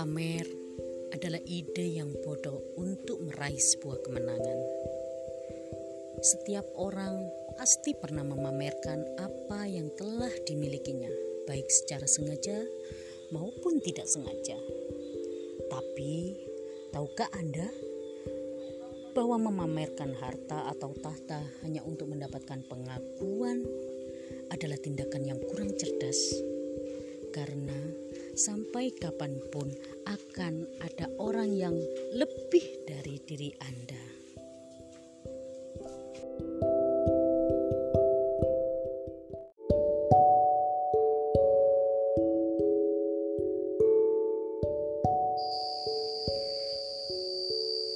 Pamer adalah ide yang bodoh untuk meraih sebuah kemenangan. Setiap orang pasti pernah memamerkan apa yang telah dimilikinya, baik secara sengaja maupun tidak sengaja. Tapi, tahukah Anda bahwa memamerkan harta atau tahta hanya untuk mendapatkan pengakuan adalah tindakan yang kurang cerdas? Karena sampai kapan pun akan ada orang yang lebih dari diri Anda.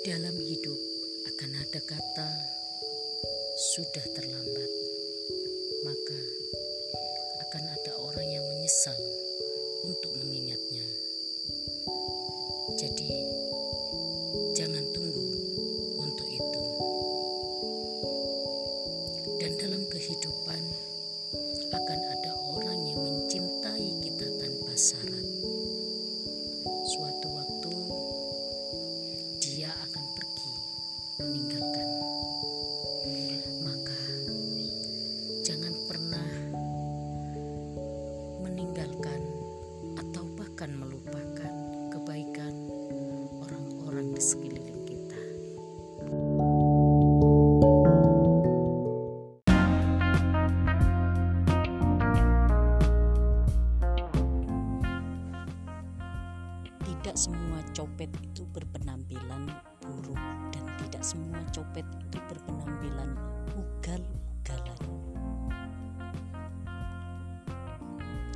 Dalam hidup akan ada kata sudah terlambat, syarat. Suatu waktu dia akan pergi meninggalkan. Maka jangan pernah meninggalkan atau bahkan melupakan kebaikan orang-orang di sekeliling Tidak semua copet itu berpenampilan buruk dan tidak semua copet itu berpenampilan ugal-ugalan.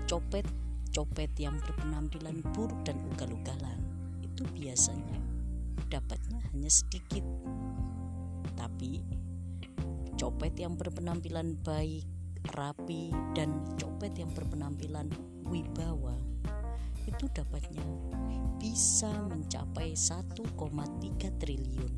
Copet-copet yang berpenampilan buruk dan ugal-ugalan itu biasanya dapatnya hanya sedikit. Tapi copet yang berpenampilan baik, rapi dan copet yang berpenampilan wibawa itu dapatnya bisa mencapai 1,3 triliun.